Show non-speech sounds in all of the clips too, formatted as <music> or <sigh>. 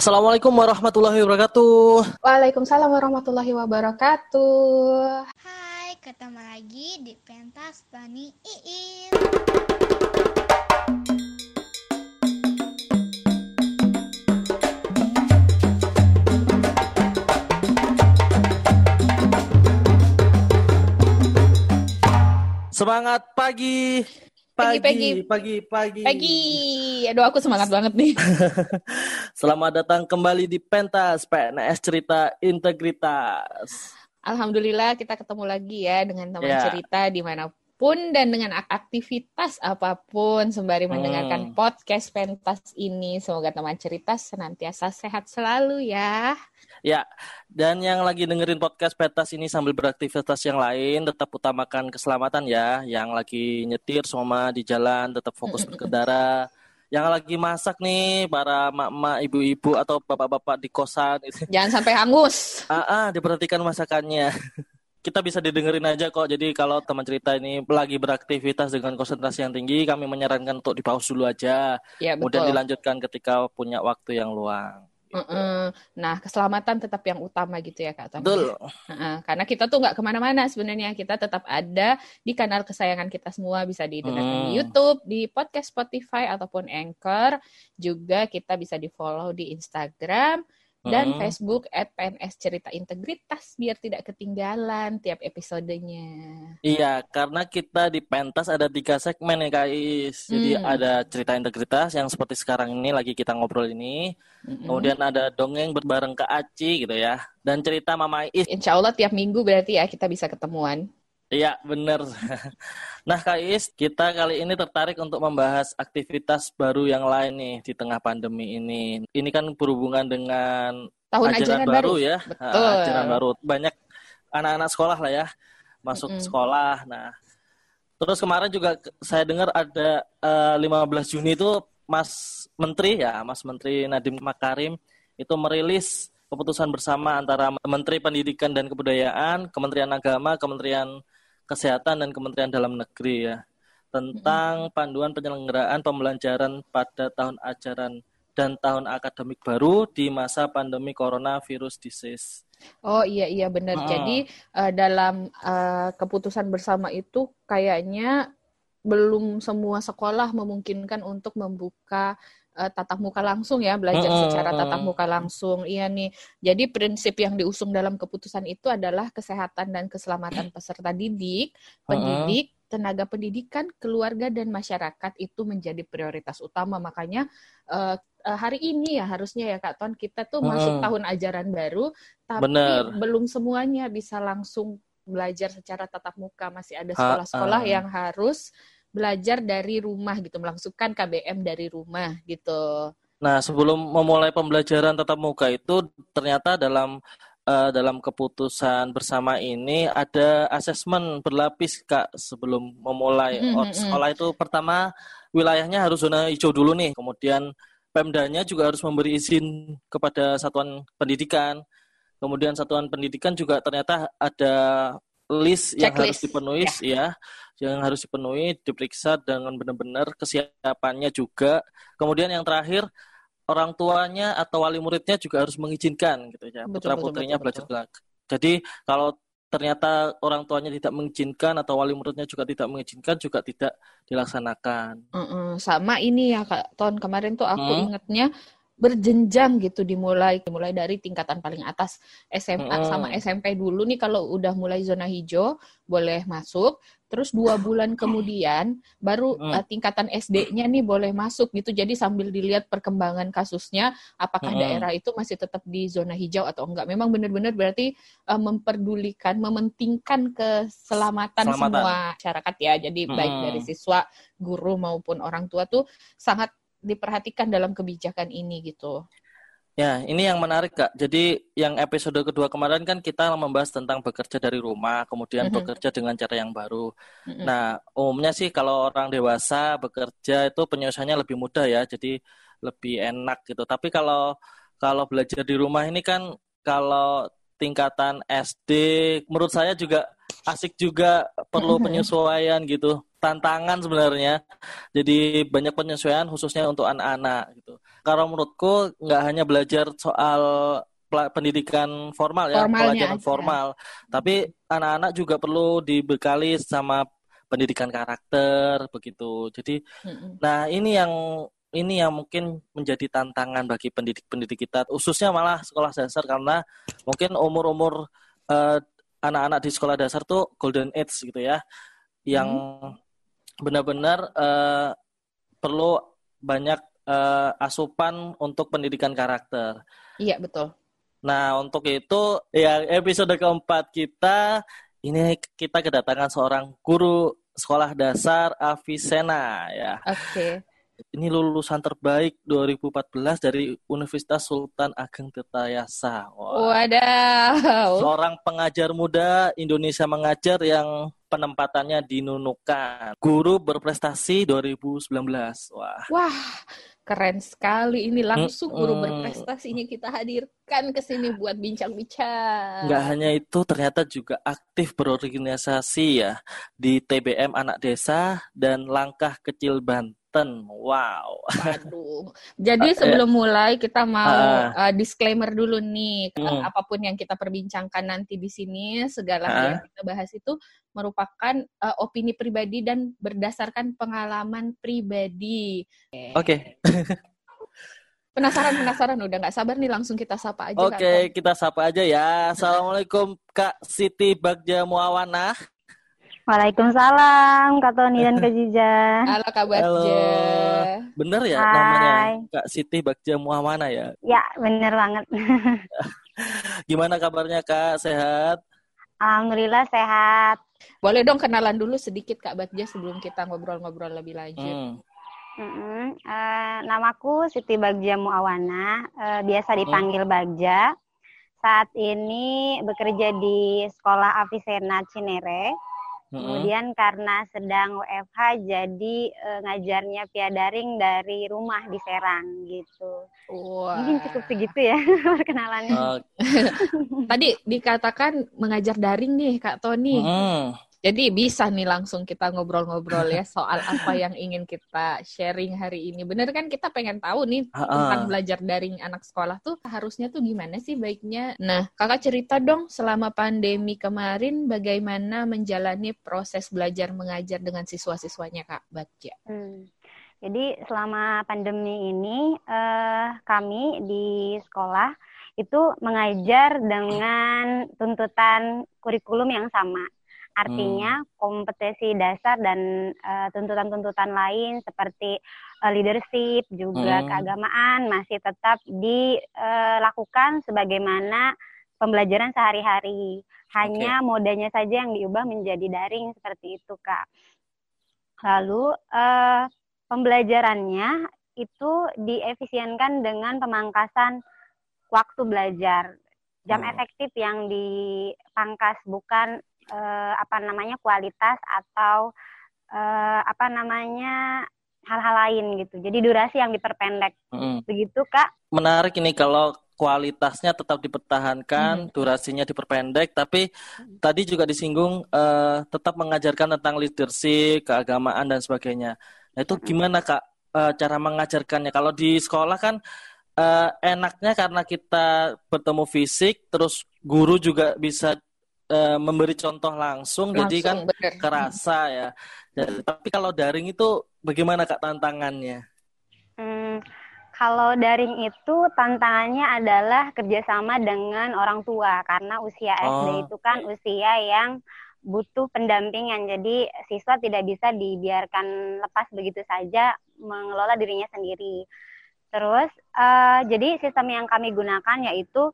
Assalamualaikum warahmatullahi wabarakatuh. Waalaikumsalam warahmatullahi wabarakatuh. Hai, ketemu lagi di Pentas Bani Iin. Semangat pagi. Pagi, Pagi, pagi. pagi, pagi. Aduh, aku semangat <laughs> banget nih. Selamat datang kembali di Pentas PNS Cerita Integritas. Alhamdulillah kita ketemu lagi ya dengan teman Ya. cerita di mana pun dan dengan ak- aktivitas apa pun sembari Hmm. mendengarkan podcast pentas ini. Semoga teman cerita senantiasa sehat selalu ya. Ya, dan yang lagi dengerin podcast Pentas ini sambil beraktivitas yang lain, tetap utamakan keselamatan ya. Yang lagi nyetir semua di jalan, tetap fokus berkendara. <laughs> Yang lagi masak nih, para mak-mak, ibu-ibu, atau bapak-bapak di kosan, <laughs> Jangan sampai hangus. Ah, ah, diperhatikan masakannya. <laughs> Kita bisa didengerin aja kok. Jadi kalau teman cerita ini lagi beraktivitas dengan konsentrasi yang tinggi, kami menyarankan untuk di pause dulu aja. Ya Kemudian betul. dilanjutkan ketika punya waktu yang luang. Mm-mm. Nah, keselamatan tetap yang utama gitu ya Kak Tom. Betul. Karena kita tuh nggak ke mana-mana sebenarnya kita tetap ada di kanal kesayangan kita semua bisa di Hmm. YouTube, di podcast Spotify ataupun Anchor. Juga kita bisa di follow di Instagram dan Mm-mm. Facebook at PNS Cerita Integritas biar tidak ketinggalan tiap episodenya. Iya, karena kita di pentas ada tiga segmen ya Is. Jadi Hmm. ada cerita integritas yang seperti sekarang ini lagi kita ngobrol ini. Mm-mm. Kemudian ada dongeng berbareng Kak Aci gitu ya. Dan cerita Mama Is. Insya Allah tiap minggu berarti ya kita bisa ketemuan. Iya, bener. <laughs> Nah, Kak Is, kita kali ini tertarik untuk membahas aktivitas baru yang lain nih di tengah pandemi ini. Ini kan berhubungan dengan Tahun ajaran, ajaran, baru, baru. ya. Betul. Ajaran baru. Banyak anak-anak sekolah lah ya masuk Mm-mm. sekolah. Nah, terus kemarin juga saya dengar ada eh, 15 Juni itu Mas Menteri ya, Mas Menteri Nadiem Makarim itu merilis keputusan bersama antara Menteri Pendidikan dan Kebudayaan, Kementerian Agama, Kementerian Kesehatan dan Kementerian Dalam Negeri ya tentang panduan penyelenggaraan pembelajaran pada tahun ajaran dan tahun akademik baru di masa pandemi coronavirus disease. Oh iya iya benar. Ah. Jadi eh, dalam eh, keputusan bersama itu kayaknya belum semua sekolah memungkinkan untuk membuka eh, tatap muka langsung ya, belajar Mm-mm. secara tatap muka langsung. Iya nih. Jadi prinsip yang diusung dalam keputusan itu adalah kesehatan dan keselamatan peserta didik, pendidik, tenaga pendidikan, keluarga dan masyarakat itu menjadi prioritas utama. Makanya eh, hari ini ya harusnya ya Kak Ton kita tuh masuk Mm-mm. tahun ajaran baru tapi Bener. belum semuanya bisa langsung belajar secara tatap muka. Masih ada sekolah-sekolah ah. yang harus belajar dari rumah gitu, melangsungkan KBM dari rumah gitu. Nah, sebelum memulai pembelajaran tatap muka itu ternyata dalam eh, dalam keputusan bersama ini ada asesmen berlapis Kak sebelum memulai Mm, Oh, mm, mm. sekolah itu pertama wilayahnya harus zona hijau dulu nih. Kemudian Pemdanya juga harus memberi izin kepada satuan pendidikan. Kemudian satuan pendidikan juga ternyata ada list yang harus Checklist. dipenuhi ya, yang harus dipenuhi, diperiksa dengan benar-benar kesiapannya juga. Kemudian yang terakhir orang tuanya atau wali muridnya juga harus mengizinkan gitu ya, putra putrinya belajar belajar. Jadi kalau ternyata orang tuanya tidak mengizinkan atau wali muridnya juga tidak mengizinkan juga tidak dilaksanakan. Mm-mm. Sama ini ya Kak Ton, kemarin tuh aku Hmm. ingetnya berjenjang gitu dimulai dimulai dari tingkatan paling atas SMA Mm-mm. sama SMP dulu nih kalau udah mulai zona hijau boleh masuk terus dua bulan kemudian baru eh, tingkatan SD-nya nih boleh masuk gitu jadi sambil dilihat perkembangan kasusnya apakah Mm-mm. daerah itu masih tetap di zona hijau atau enggak memang benar-benar berarti eh, memperdulikan mementingkan keselamatan Keselamatan. semua masyarakat ya jadi baik Mm-mm. dari siswa guru maupun orang tua tuh sangat diperhatikan dalam kebijakan ini gitu. Ya, ini yang menarik Kak. Jadi yang episode kedua kemarin kan kita membahas tentang bekerja dari rumah, kemudian Mhm. bekerja dengan cara yang baru. Mm-mm. Nah, umumnya sih kalau orang dewasa bekerja itu penyelesaiannya lebih mudah ya, jadi lebih enak gitu. Tapi kalau kalau belajar di rumah ini kan kalau tingkatan SD menurut saya juga asik juga perlu Mhm. penyesuaian gitu. Tantangan sebenarnya. Jadi banyak penyesuaian khususnya untuk anak-anak gitu. Kalau menurutku nggak hanya belajar soal pendidikan formal ya, Formalnya pelajaran aja. formal, tapi anak-anak juga perlu dibekali sama pendidikan karakter begitu. Jadi, mm-hmm. nah ini yang ini yang mungkin menjadi tantangan bagi pendidik-pendidik kita, khususnya malah sekolah dasar karena mungkin umur-umur uh, anak-anak di sekolah dasar tuh golden age gitu ya, yang hmm. Benar-benar uh, perlu banyak uh, asupan untuk pendidikan karakter. Iya betul. Nah untuk itu ya episode keempat kita ini kita kedatangan seorang guru sekolah dasar Avicenna ya. Oke. Okay. Ini lulusan terbaik 2014 dari Universitas Sultan Ageng Tirtayasa. Wow. Wadaw. Seorang pengajar muda Indonesia mengajar yang penempatannya di Nunukan. Guru berprestasi 2019. Wah. Wah, Keren sekali ini langsung guru berprestasinya kita hadirkan ke sini buat bincang-bincang. Enggak hanya itu, ternyata juga aktif berorganisasi ya di TBM Anak Desa dan Langkah Kecil Banten. Wow. Aduh. Jadi <laughs> sebelum mulai kita mau uh, uh, disclaimer dulu nih, hmm. apa pun yang kita perbincangkan nanti di sini, segala uh, yang kita bahas itu merupakan uh, opini pribadi dan berdasarkan pengalaman pribadi. Oke. <laughs> Okay. penasaran penasaran udah nggak sabar nih langsung kita sapa aja. Oke okay, kita sapa aja ya. Assalamualaikum Kak Siti Bagja Muawana. Waalaikumsalam Kak Tony dan Kak Jiza. Halo Kak Bagja. Halo. Bener ya Hai. namanya Kak Siti Bagja Muawana ya? Ya bener banget. <laughs> Gimana kabarnya Kak? Sehat? Alhamdulillah sehat. Boleh dong kenalan dulu sedikit Kak Bagja sebelum kita ngobrol-ngobrol lebih lanjut. Hmm. Mm-hmm. Uh, namaku Siti Bagja Muawana, uh, biasa dipanggil hmm. Bagja. Saat ini bekerja di Sekolah Avicenna Cinere. Hmm. Kemudian karena sedang WFH jadi uh, ngajarnya via daring dari rumah di Serang gitu. Wah. Mungkin cukup segitu ya <laughs> perkenalannya. Uh. Tadi dikatakan mengajar daring nih Kak Tony. Hmm. Jadi bisa nih langsung kita ngobrol-ngobrol ya soal apa yang ingin kita sharing hari ini. Bener kan kita pengen tahu nih tentang belajar daring anak sekolah tuh harusnya tuh gimana sih baiknya. Nah, kakak cerita dong selama pandemi kemarin bagaimana menjalani proses belajar mengajar dengan siswa-siswanya Kak Bagja. Hmm. Jadi selama pandemi ini uh, kami di sekolah itu mengajar dengan tuntutan kurikulum yang sama. Artinya hmm. kompetensi dasar dan uh, tuntutan-tuntutan lain seperti uh, leadership juga hmm. keagamaan masih tetap dilakukan uh, sebagaimana pembelajaran sehari-hari. Hanya okay. modenya saja yang diubah menjadi daring seperti itu, Kak. Lalu uh, pembelajarannya itu diefisienkan dengan pemangkasan waktu belajar. Jam hmm. efektif yang dipangkas bukan uh, apa namanya kualitas atau uh, apa namanya hal-hal lain gitu. Jadi durasi yang diperpendek. Hmm. Begitu Kak? Menarik ini kalau kualitasnya tetap dipertahankan, hmm. durasinya diperpendek, tapi hmm. tadi juga disinggung uh, tetap mengajarkan tentang leadership, keagamaan dan sebagainya. Nah itu gimana kak uh, cara mengajarkannya? Kalau di sekolah kan uh, enaknya karena kita bertemu fisik, terus guru juga bisa uh, memberi contoh langsung, langsung jadi kan bener. kerasa ya. Dan, tapi kalau daring itu bagaimana kak tantangannya? Hmm, kalau daring itu tantangannya adalah kerjasama dengan orang tua karena usia oh. SD itu kan usia yang butuh pendampingan. Jadi siswa tidak bisa dibiarkan lepas begitu saja mengelola dirinya sendiri. Terus uh, jadi sistem yang kami gunakan yaitu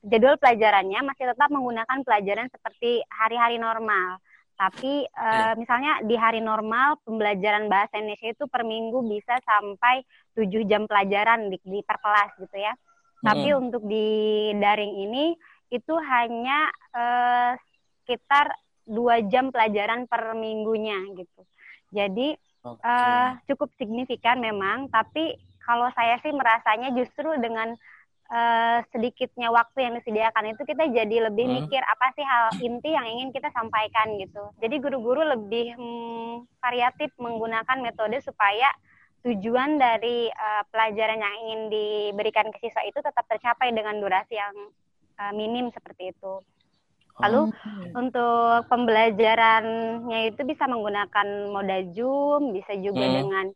jadwal pelajarannya masih tetap menggunakan pelajaran seperti hari-hari normal. Tapi uh, misalnya di hari normal pembelajaran bahasa Indonesia itu per minggu bisa sampai 7 jam pelajaran di, di per kelas gitu ya. Hmm. Tapi untuk di daring ini itu hanya uh, sekitar dua jam pelajaran per minggunya gitu. Jadi okay. uh, cukup signifikan memang, tapi kalau saya sih merasanya justru dengan uh, sedikitnya waktu yang disediakan itu kita jadi lebih hmm. mikir apa sih hal inti yang ingin kita sampaikan gitu. Jadi guru-guru lebih hmm, variatif menggunakan metode supaya tujuan dari uh, pelajaran yang ingin diberikan ke siswa itu tetap tercapai dengan durasi yang uh, minim seperti itu. Lalu oh. untuk pembelajarannya itu bisa menggunakan moda Zoom, bisa juga hmm. dengan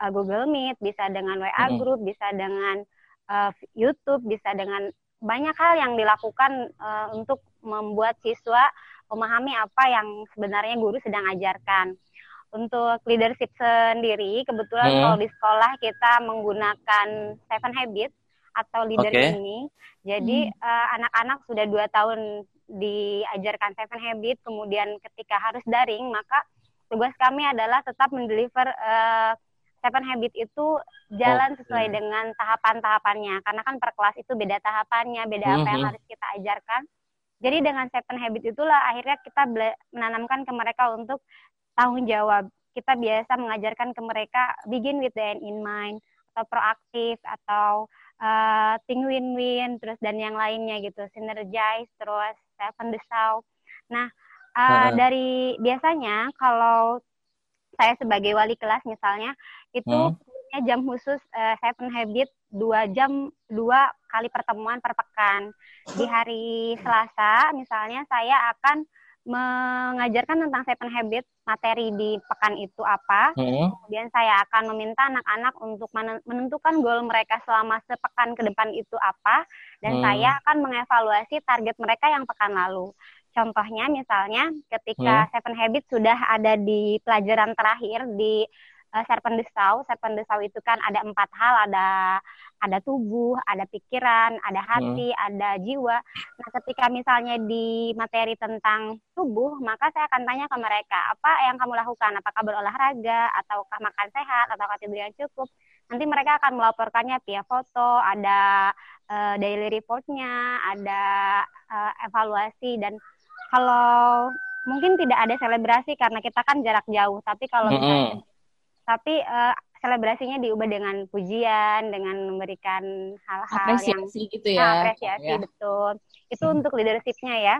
uh, Google Meet, bisa dengan WA hmm. Group, bisa dengan uh, YouTube, bisa dengan banyak hal yang dilakukan uh, untuk membuat siswa memahami apa yang sebenarnya guru sedang ajarkan untuk leadership sendiri, kebetulan hmm. kalau di sekolah kita menggunakan Seven Habits atau leader okay. ini. Jadi hmm. uh, anak-anak sudah dua tahun diajarkan Seven Habits, kemudian ketika harus daring, maka tugas kami adalah tetap mendeliver uh, Seven Habits itu jalan okay. sesuai dengan tahapan-tahapannya. Karena kan per kelas itu beda tahapannya, beda hmm. apa yang hmm. harus kita ajarkan. Jadi dengan Seven Habits itulah akhirnya kita menanamkan ke mereka untuk tanggung jawab. Kita biasa mengajarkan ke mereka begin with the end in mind atau proaktif atau uh, think win-win terus dan yang lainnya gitu, synergize terus seven the south. Nah, uh, uh. dari biasanya kalau saya sebagai wali kelas misalnya itu hmm. punya jam khusus uh, seven habit dua jam dua kali pertemuan per pekan. Di hari Selasa misalnya saya akan mengajarkan tentang seven habits materi di pekan itu apa. Hmm. Kemudian saya akan meminta anak-anak untuk menentukan goal mereka selama sepekan ke depan itu apa dan hmm. saya akan mengevaluasi target mereka yang pekan lalu. Contohnya misalnya ketika hmm. seven habits sudah ada di pelajaran terakhir di uh, Serpent Desau. Serpent Desau itu kan ada empat hal, ada ada tubuh, ada pikiran, ada hati, hmm. ada jiwa. Nah, ketika misalnya di materi tentang tubuh, maka saya akan tanya ke mereka, apa yang kamu lakukan? Apakah berolahraga, ataukah makan sehat, ataukah tidur yang cukup? Nanti mereka akan melaporkannya via foto, ada uh, daily reportnya, ada uh, evaluasi, dan kalau mungkin tidak ada selebrasi karena kita kan jarak jauh, tapi kalau misalnya, -hmm. tapi uh, selebrasinya diubah dengan pujian, dengan memberikan hal-hal yang gitu ya. Nah, apresiasi ya. betul. Itu hmm. untuk leadershipnya ya.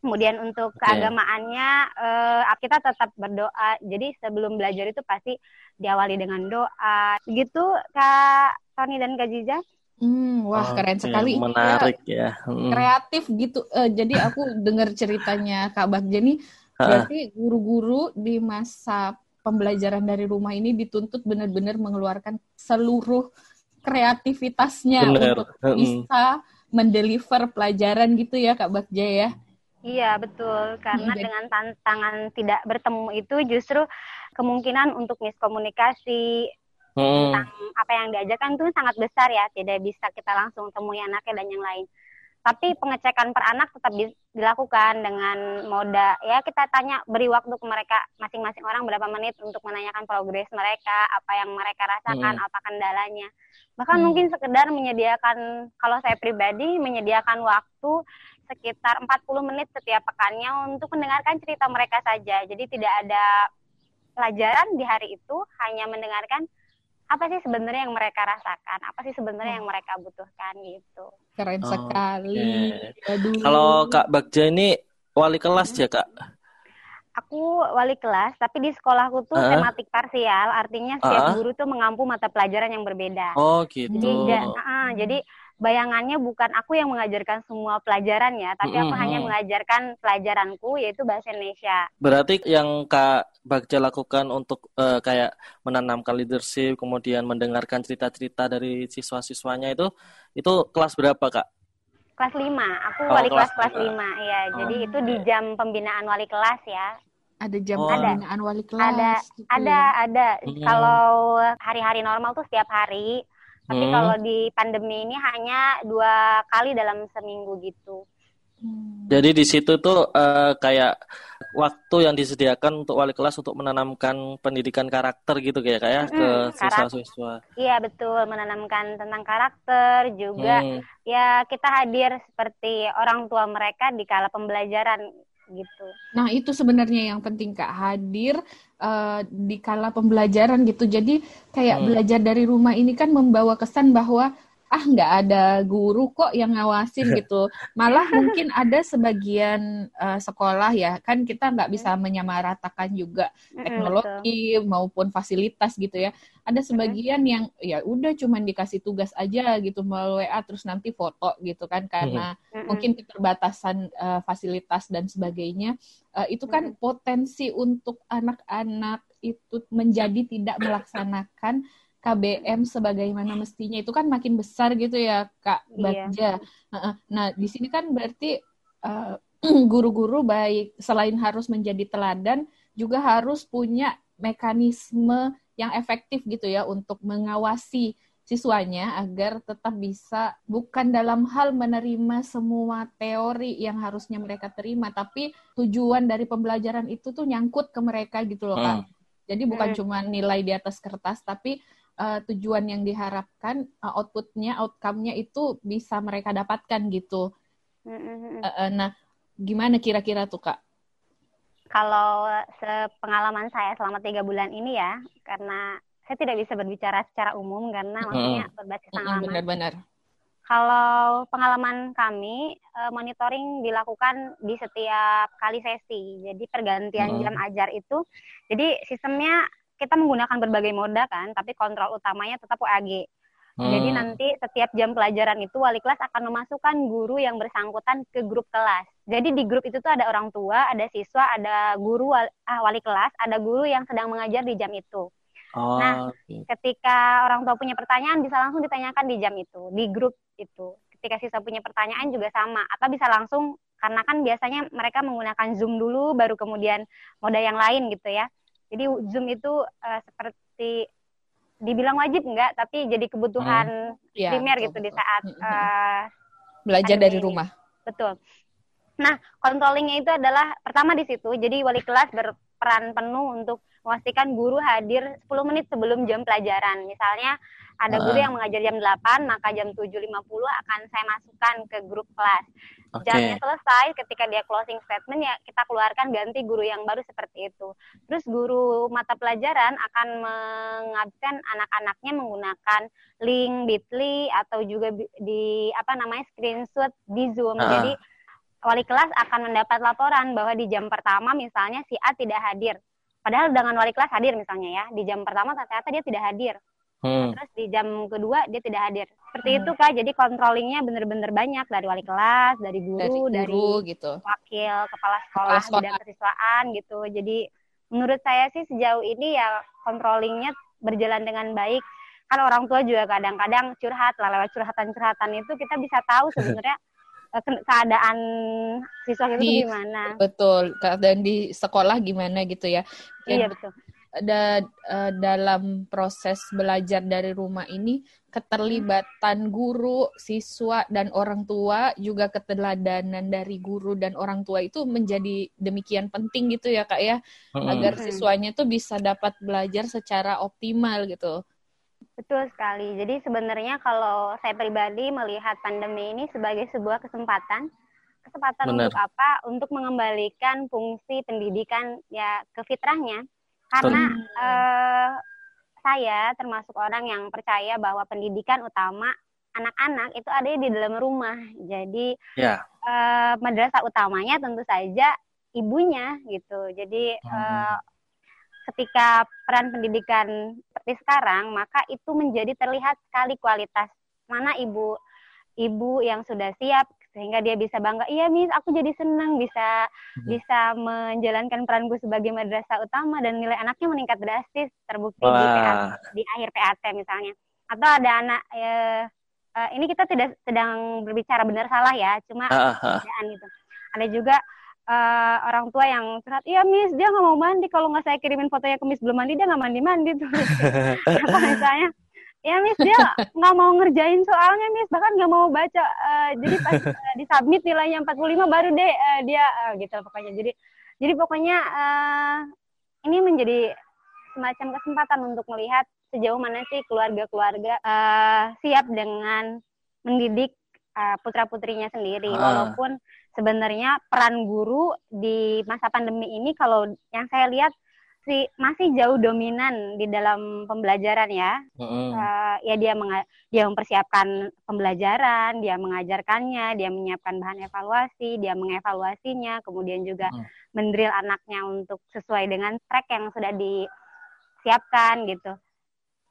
Kemudian untuk okay. keagamaannya uh, kita tetap berdoa. Jadi sebelum belajar itu pasti diawali dengan doa. Begitu Kak Tony dan Kak Jiza? Hmm, wah oh, keren sekali. Menarik ya. ya. Hmm. Kreatif gitu. Uh, jadi aku dengar ceritanya Kak Bagja nih, berarti guru-guru di masa pembelajaran dari rumah ini dituntut benar-benar mengeluarkan seluruh kreativitasnya Bener. untuk bisa mendeliver pelajaran gitu ya Kak Bagja ya. Iya betul karena hmm, dengan tantangan tidak bertemu itu justru kemungkinan untuk miskomunikasi hmm. tentang apa yang diajarkan itu sangat besar ya tidak bisa kita langsung temui anaknya dan yang lain tapi pengecekan per anak tetap dilakukan dengan moda ya kita tanya beri waktu ke mereka masing-masing orang berapa menit untuk menanyakan progres mereka apa yang mereka rasakan hmm. apa kendalanya bahkan hmm. mungkin sekedar menyediakan kalau saya pribadi menyediakan waktu sekitar 40 menit setiap pekannya untuk mendengarkan cerita mereka saja jadi tidak ada pelajaran di hari itu hanya mendengarkan apa sih sebenarnya yang mereka rasakan, apa sih sebenarnya yang mereka butuhkan gitu. Keren oh, sekali. Okay. Kalau Kak Bagja ini wali kelas ya Kak? Aku wali kelas, tapi di sekolahku tuh uh? tematik parsial, artinya setiap uh? guru tuh mengampu mata pelajaran yang berbeda. Oh gitu. Jadi, uh, jadi bayangannya bukan aku yang mengajarkan semua pelajaran ya, tapi aku mm -hmm. hanya mengajarkan pelajaranku yaitu bahasa Indonesia. Berarti yang Kak Bagja lakukan untuk uh, kayak menanamkan leadership, kemudian mendengarkan cerita-cerita dari siswa-siswanya itu itu kelas berapa, Kak? Kelas 5. Aku oh, wali kelas kelas 5, ya. Oh, Jadi itu di jam pembinaan wali kelas ya. Ada jam oh. pembinaan wali kelas. Ada, gitu ada, ya? ada. Hmm. Kalau hari-hari normal tuh setiap hari tapi hmm. kalau di pandemi ini hanya dua kali dalam seminggu gitu. Hmm. Jadi di situ tuh uh, kayak waktu yang disediakan untuk wali kelas untuk menanamkan pendidikan karakter gitu kayak kayak hmm, ke siswa-siswa. Iya betul menanamkan tentang karakter juga hmm. ya kita hadir seperti orang tua mereka di kala pembelajaran gitu. Nah itu sebenarnya yang penting kak hadir uh, di kala pembelajaran gitu. Jadi kayak hmm. belajar dari rumah ini kan membawa kesan bahwa ah nggak ada guru kok yang ngawasin gitu. Malah mungkin ada sebagian uh, sekolah ya, kan kita nggak bisa menyamaratakan juga teknologi maupun fasilitas gitu ya. Ada sebagian yang ya udah cuman dikasih tugas aja gitu melalui WA terus nanti foto gitu kan karena mungkin keterbatasan uh, fasilitas dan sebagainya. Uh, itu kan potensi untuk anak-anak itu menjadi tidak melaksanakan KBM sebagaimana mestinya itu kan makin besar gitu ya Kak iya. Bagja. Iya. Nah di sini kan berarti uh, <clears throat> guru-guru baik selain harus menjadi teladan juga harus punya mekanisme yang efektif gitu ya untuk mengawasi siswanya agar tetap bisa bukan dalam hal menerima semua teori yang harusnya mereka terima tapi tujuan dari pembelajaran itu tuh nyangkut ke mereka gitu loh Kak. Hmm. Jadi bukan hmm. cuma nilai di atas kertas tapi uh, tujuan yang diharapkan uh, outputnya outcome-nya itu bisa mereka dapatkan gitu. Uh, uh, nah gimana kira-kira tuh kak? Kalau sepengalaman saya selama tiga bulan ini ya karena saya tidak bisa berbicara secara umum karena maksudnya berbasis pengalaman. benar-benar. Kalau pengalaman kami monitoring dilakukan di setiap kali sesi. Jadi pergantian hmm. jam ajar itu jadi sistemnya kita menggunakan berbagai moda kan, tapi kontrol utamanya tetap WAG. Hmm. Jadi nanti setiap jam pelajaran itu wali kelas akan memasukkan guru yang bersangkutan ke grup kelas. Jadi di grup itu tuh ada orang tua, ada siswa, ada guru wali, ah, wali kelas, ada guru yang sedang mengajar di jam itu. Oh, nah, okay. ketika orang tua punya pertanyaan bisa langsung ditanyakan di jam itu, di grup itu. Ketika siswa punya pertanyaan juga sama, atau bisa langsung karena kan biasanya mereka menggunakan Zoom dulu, baru kemudian moda yang lain gitu ya. Jadi Zoom itu uh, seperti dibilang wajib enggak, tapi jadi kebutuhan hmm. ya, primer gitu di saat uh, belajar dari rumah. Betul. Nah, controllingnya itu adalah pertama di situ. Jadi wali kelas berperan penuh untuk memastikan guru hadir 10 menit sebelum jam pelajaran. Misalnya ada guru yang mengajar jam 8, maka jam 7.50 akan saya masukkan ke grup kelas. Okay. Jamnya selesai, ketika dia closing statement ya kita keluarkan ganti guru yang baru seperti itu. Terus guru mata pelajaran akan mengabsen anak-anaknya menggunakan link Bitly atau juga di apa namanya screenshot di Zoom. Uh. Jadi wali kelas akan mendapat laporan bahwa di jam pertama misalnya si A tidak hadir. Padahal dengan wali kelas hadir misalnya ya, di jam pertama ternyata dia tidak hadir. Hmm. Terus di jam kedua dia tidak hadir. Seperti hmm. itu kak. Jadi controllingnya bener-bener banyak dari wali kelas, dari guru, dari, guru, dari gitu. wakil kepala sekolah, kepala dan kesiswaan gitu. Jadi menurut saya sih sejauh ini ya controllingnya berjalan dengan baik. Kan orang tua juga kadang-kadang curhat lah lewat curhatan-curhatan itu kita bisa tahu <laughs> sebenarnya keadaan siswa itu gimana. Betul, keadaan di sekolah gimana gitu ya. Dan, iya betul da, uh, dalam proses belajar dari rumah ini keterlibatan guru, siswa dan orang tua juga keteladanan dari guru dan orang tua itu menjadi demikian penting gitu ya Kak ya hmm. agar siswanya tuh bisa dapat belajar secara optimal gitu. Betul sekali. Jadi sebenarnya kalau saya pribadi melihat pandemi ini sebagai sebuah kesempatan kesempatan Benar. untuk apa? Untuk mengembalikan fungsi pendidikan ya ke fitrahnya karena uh, saya termasuk orang yang percaya bahwa pendidikan utama anak-anak itu ada di dalam rumah. Jadi. Ya. uh, madrasah utamanya tentu saja ibunya gitu. Jadi hmm. uh, ketika peran pendidikan seperti sekarang, maka itu menjadi terlihat sekali kualitas mana ibu ibu yang sudah siap sehingga dia bisa bangga iya mis aku jadi senang bisa hmm. bisa menjalankan peranku sebagai madrasah utama dan nilai anaknya meningkat drastis terbukti di, PAT, di akhir PAT misalnya atau ada anak ya, ini kita tidak sedang berbicara benar salah ya cuma uh, uh. gitu ada juga uh, orang tua yang curhat iya mis dia nggak mau mandi. Kalau nggak saya kirimin fotonya ke mis belum mandi dia nggak mandi mandi <laughs> tuh atau misalnya? Ya Miss dia nggak mau ngerjain soalnya Miss. Bahkan nggak mau baca uh, jadi pas uh, disubmit nilainya 45 baru deh uh, dia uh, gitu pokoknya. Jadi jadi pokoknya uh, ini menjadi semacam kesempatan untuk melihat sejauh mana sih keluarga-keluarga uh, siap dengan mendidik uh, putra putrinya sendiri. Ah. walaupun sebenarnya peran guru di masa pandemi ini kalau yang saya lihat masih masih jauh dominan di dalam pembelajaran ya. Mm-mm. Uh, ya dia menga- dia mempersiapkan pembelajaran, dia mengajarkannya, dia menyiapkan bahan evaluasi, dia mengevaluasinya, kemudian juga Mm. mendrill anaknya untuk sesuai dengan track yang sudah disiapkan gitu.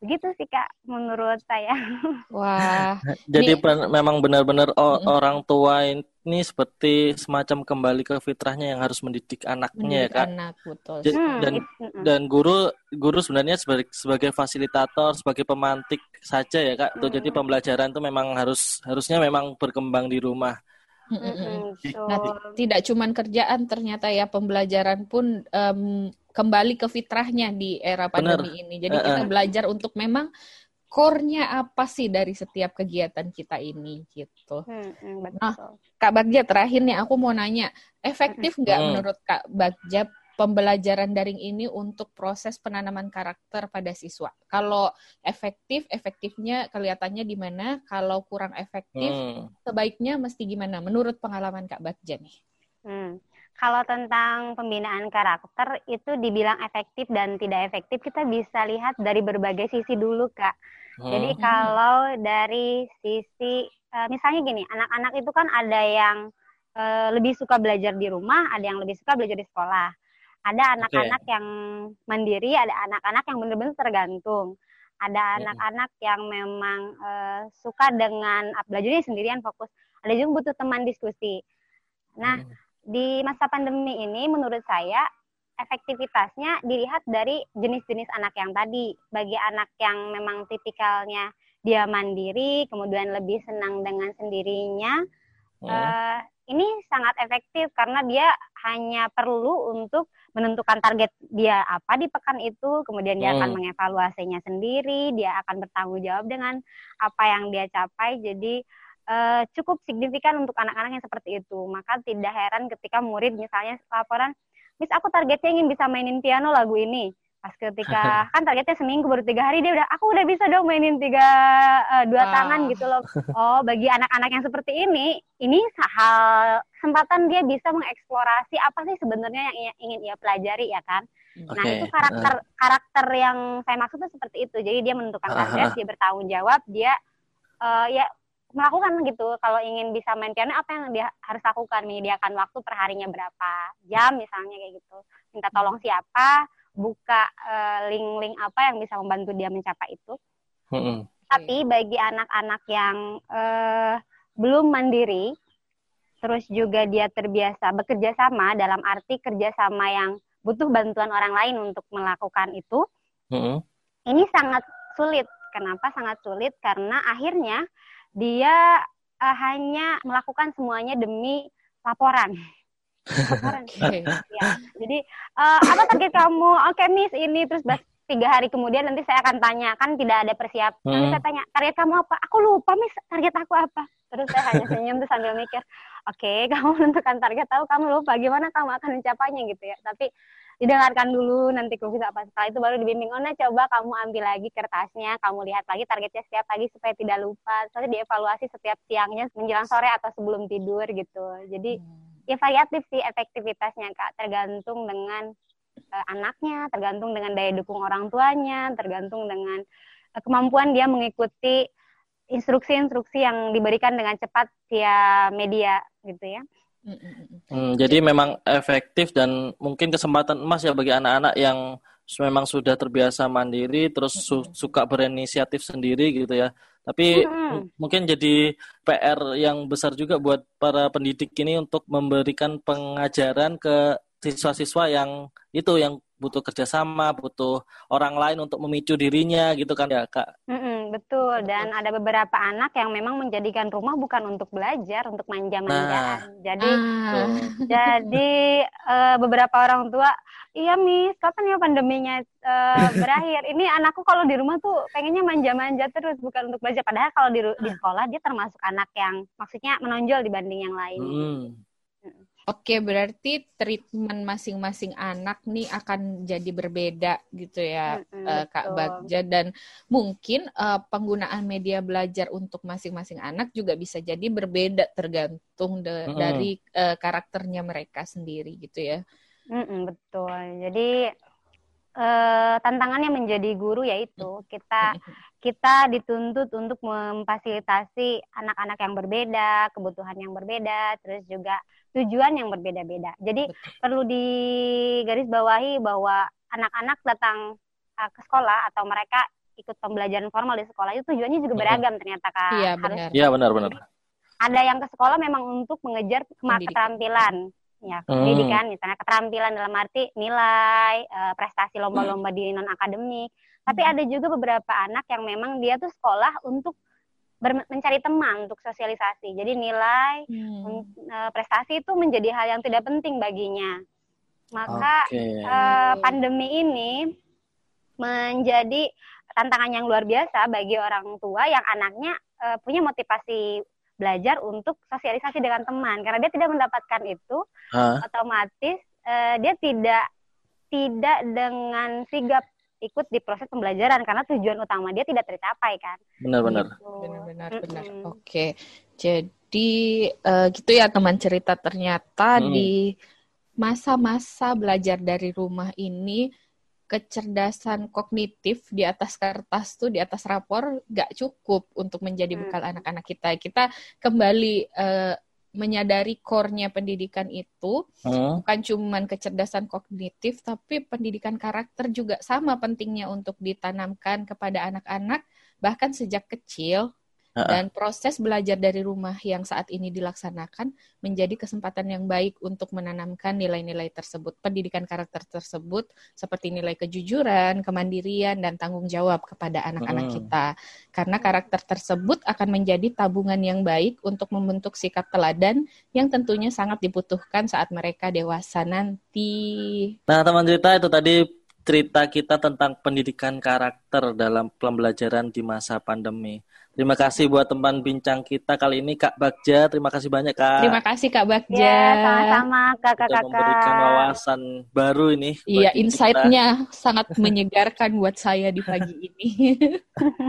Begitu sih Kak menurut saya. <laughs> Wah, Jadi pen- memang benar-benar orang tua ini seperti semacam kembali ke fitrahnya yang harus mendidik anaknya ya mendidik kak. anak betul. Jadi- Hmm, dan dan guru guru sebenarnya sebagai sebagai fasilitator, sebagai pemantik saja ya kak. Tuh, jadi pembelajaran itu memang harus harusnya memang berkembang di rumah. Mm-mm, betul. Nah, tidak cuman kerjaan ternyata ya pembelajaran pun em, kembali ke fitrahnya di era pandemi ini. Jadi Eh, kita eh. belajar untuk memang core-nya apa sih dari setiap kegiatan kita ini gitu. Mm-mm, Nah, betul. Kak Bagja terakhir nih aku mau nanya, efektif nggak Hmm. menurut Kak Bagja pembelajaran daring ini untuk proses penanaman karakter pada siswa? Kalau efektif, efektifnya kelihatannya di mana? Kalau kurang efektif, Hmm. sebaiknya mesti gimana? Menurut pengalaman Kak Bagja nih. Hmm. Kalau tentang pembinaan karakter itu dibilang efektif dan tidak efektif kita bisa lihat dari berbagai sisi dulu kak. Jadi Hmm. kalau dari sisi eh, misalnya gini, anak-anak itu kan ada yang eh, lebih suka belajar di rumah, ada yang lebih suka belajar di sekolah. Ada anak-anak yang mandiri, ada anak-anak yang benar-benar tergantung. Ada Hmm. anak-anak yang memang eh, suka dengan ah, belajarnya sendirian fokus. Ada juga butuh teman diskusi. Nah, Hmm. Di masa pandemi ini menurut saya efektivitasnya dilihat dari jenis-jenis anak yang tadi. Bagi anak yang memang tipikalnya dia mandiri, kemudian lebih senang dengan sendirinya, Hmm. eh, ini sangat efektif karena dia hanya perlu untuk menentukan target dia apa di pekan itu, kemudian dia akan Hmm. mengevaluasinya sendiri, dia akan bertanggung jawab dengan apa yang dia capai. Jadi eh, cukup signifikan untuk anak-anak yang seperti itu. Maka tidak heran ketika murid misalnya laporan, Miss aku targetnya ingin bisa mainin piano lagu ini. Pas ketika <laughs> kan targetnya seminggu baru tiga hari dia udah aku udah bisa dong mainin tiga eh, dua Wah. tangan gitu loh. <laughs> Oh bagi anak-anak yang seperti ini, ini hal kesempatan dia bisa mengeksplorasi apa sih sebenarnya yang ia- ingin ia pelajari ya kan. Nah Oke. itu karakter karakter yang saya maksud tuh seperti itu. Jadi dia menentukan Ah, target, ah. dia bertanggung jawab, dia eh, ya melakukan gitu. Kalau ingin bisa main piano, apa yang dia harus lakukan? Menyediakan waktu per harinya berapa jam misalnya kayak gitu. Minta tolong siapa, buka eh, link-link apa yang bisa membantu dia mencapai itu. Hmm. Tapi bagi anak-anak yang eh, belum mandiri, terus juga dia terbiasa bekerja sama dalam arti kerjasama yang butuh bantuan orang lain untuk melakukan itu, Hmm. ini sangat sulit. Kenapa sangat sulit? Karena akhirnya dia eh, hanya melakukan semuanya demi laporan. laporan. <laughs> Oke. Ya. Jadi eh, apa target kamu? Oke Miss ini terus bas tiga hari kemudian nanti saya akan tanya kan tidak ada persiapan. Nanti Hmm. saya tanya target kamu apa? Aku lupa Miss target aku apa. Terus saya hanya senyum terus sambil mikir, oke <laughs> kamu menentukan target tahu kamu lupa gimana kamu akan mencapainya gitu ya. Tapi didengarkan dulu nanti kamu bisa apa setelah itu baru dibimbing oh nah coba kamu ambil lagi kertasnya kamu lihat lagi targetnya setiap pagi supaya tidak lupa. Terus dievaluasi setiap siangnya menjelang sore atau sebelum tidur gitu. Jadi ya variatif sih efektivitasnya kak. Tergantung dengan eh, anaknya tergantung dengan daya dukung orang tuanya tergantung dengan eh, kemampuan dia mengikuti instruksi-instruksi yang diberikan dengan cepat via media gitu ya. Hmm, jadi memang efektif dan mungkin kesempatan emas ya bagi anak-anak yang memang sudah terbiasa mandiri terus su- suka berinisiatif sendiri gitu ya. Tapi Mm-mm. m- mungkin jadi PR yang besar juga buat para pendidik ini untuk memberikan pengajaran ke siswa-siswa yang itu yang butuh kerjasama, butuh orang lain untuk memicu dirinya gitu kan ya kak. Mm-mm, betul. Dan ada beberapa anak yang memang menjadikan rumah bukan untuk belajar untuk manja-manjaan. Jadi Ah, jadi eh, beberapa orang tua iya Miss kapan ya pandeminya eh, <laughs> berakhir? Ini anakku kalau di rumah tuh pengennya manja-manja terus bukan untuk belajar. Padahal kalau di, di sekolah dia termasuk anak yang maksudnya menonjol dibanding yang lain. Hmm. Oke, berarti treatment masing-masing anak nih akan jadi berbeda gitu ya, Mm-mm, eh, Kak betul. Bagja. Dan mungkin eh, penggunaan media belajar untuk masing-masing anak juga bisa jadi berbeda tergantung de- Mm-mm. dari eh, karakternya mereka sendiri gitu ya. Mm-mm, betul. Jadi uh, tantangannya menjadi guru yaitu kita kita dituntut untuk memfasilitasi anak-anak yang berbeda, kebutuhan yang berbeda, terus juga tujuan yang berbeda-beda. Jadi Betul. perlu digarisbawahi bahwa anak-anak datang uh, ke sekolah atau mereka ikut pembelajaran formal di sekolah itu tujuannya juga beragam ternyata kak. Iya benar. Iya benar-benar. Ada yang ke sekolah memang untuk mengejar keterampilan ya hmm. pendidikan misalnya keterampilan dalam arti nilai uh, prestasi lomba-lomba di non akademik tapi hmm. ada juga beberapa anak yang memang dia tuh sekolah untuk mencari teman untuk sosialisasi jadi nilai hmm. uh, prestasi itu menjadi hal yang tidak penting baginya maka okay. uh, eh, pandemi ini menjadi tantangan yang luar biasa bagi orang tua yang anaknya uh, punya motivasi belajar untuk sosialisasi dengan teman karena dia tidak mendapatkan itu huh? otomatis uh, dia tidak tidak dengan sigap ikut di proses pembelajaran karena tujuan utama dia tidak tercapai kan benar-benar gitu. benar-benar benar oke jadi uh, gitu ya teman cerita ternyata hmm. di masa-masa belajar dari rumah ini kecerdasan kognitif di atas kertas tuh di atas rapor gak cukup untuk menjadi bekal hmm. anak-anak kita. Kita kembali uh, menyadari core-nya pendidikan itu hmm. bukan cuma kecerdasan kognitif tapi pendidikan karakter juga sama pentingnya untuk ditanamkan kepada anak-anak bahkan sejak kecil dan proses belajar dari rumah yang saat ini dilaksanakan menjadi kesempatan yang baik untuk menanamkan nilai-nilai tersebut, pendidikan karakter tersebut seperti nilai kejujuran, kemandirian dan tanggung jawab kepada anak-anak hmm. kita. Karena karakter tersebut akan menjadi tabungan yang baik untuk membentuk sikap teladan yang tentunya sangat dibutuhkan saat mereka dewasa nanti. Nah, teman cerita itu tadi cerita kita tentang pendidikan karakter dalam pembelajaran di masa pandemi. Terima kasih buat teman bincang kita kali ini Kak Bagja. Terima kasih banyak Kak. Terima kasih Kak Bagja. Ya, sama-sama Kakak-kakak. memberikan wawasan baru ini. Iya, insight-nya sangat menyegarkan buat saya di pagi ini.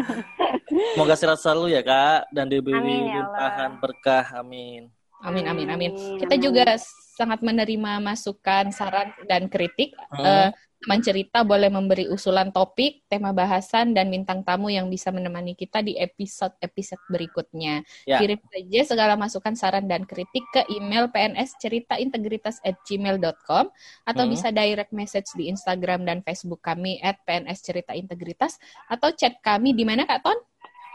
<laughs> Semoga sehat selalu ya Kak dan diberi amin, ya limpahan berkah. Amin. Amin, amin, amin. Kita juga sangat menerima masukan, saran, dan kritik. Hmm. Uh, teman cerita boleh memberi usulan topik, tema bahasan, dan bintang tamu yang bisa menemani kita di episode-episode berikutnya. Ya. Kirim saja segala masukan, saran, dan kritik ke email pnsceritaintegritas@gmail.com atau hmm. bisa direct message di Instagram dan Facebook kami at pnsceritaintegritas atau chat kami di mana Kak Ton?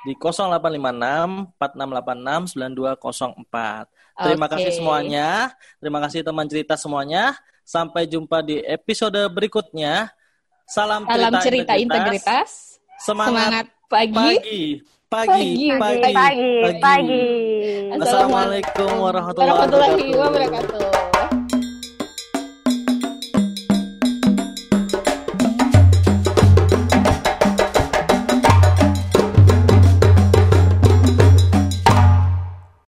Di 0856 4686 9204. Terima okay. kasih semuanya. Terima kasih teman cerita semuanya. Sampai jumpa di episode berikutnya. Salam, Salam cerita, cerita integritas. Semangat, Semangat pagi. Pagi. Pagi, pagi, pagi, pagi, pagi. Assalamualaikum warahmatullahi wabarakatuh.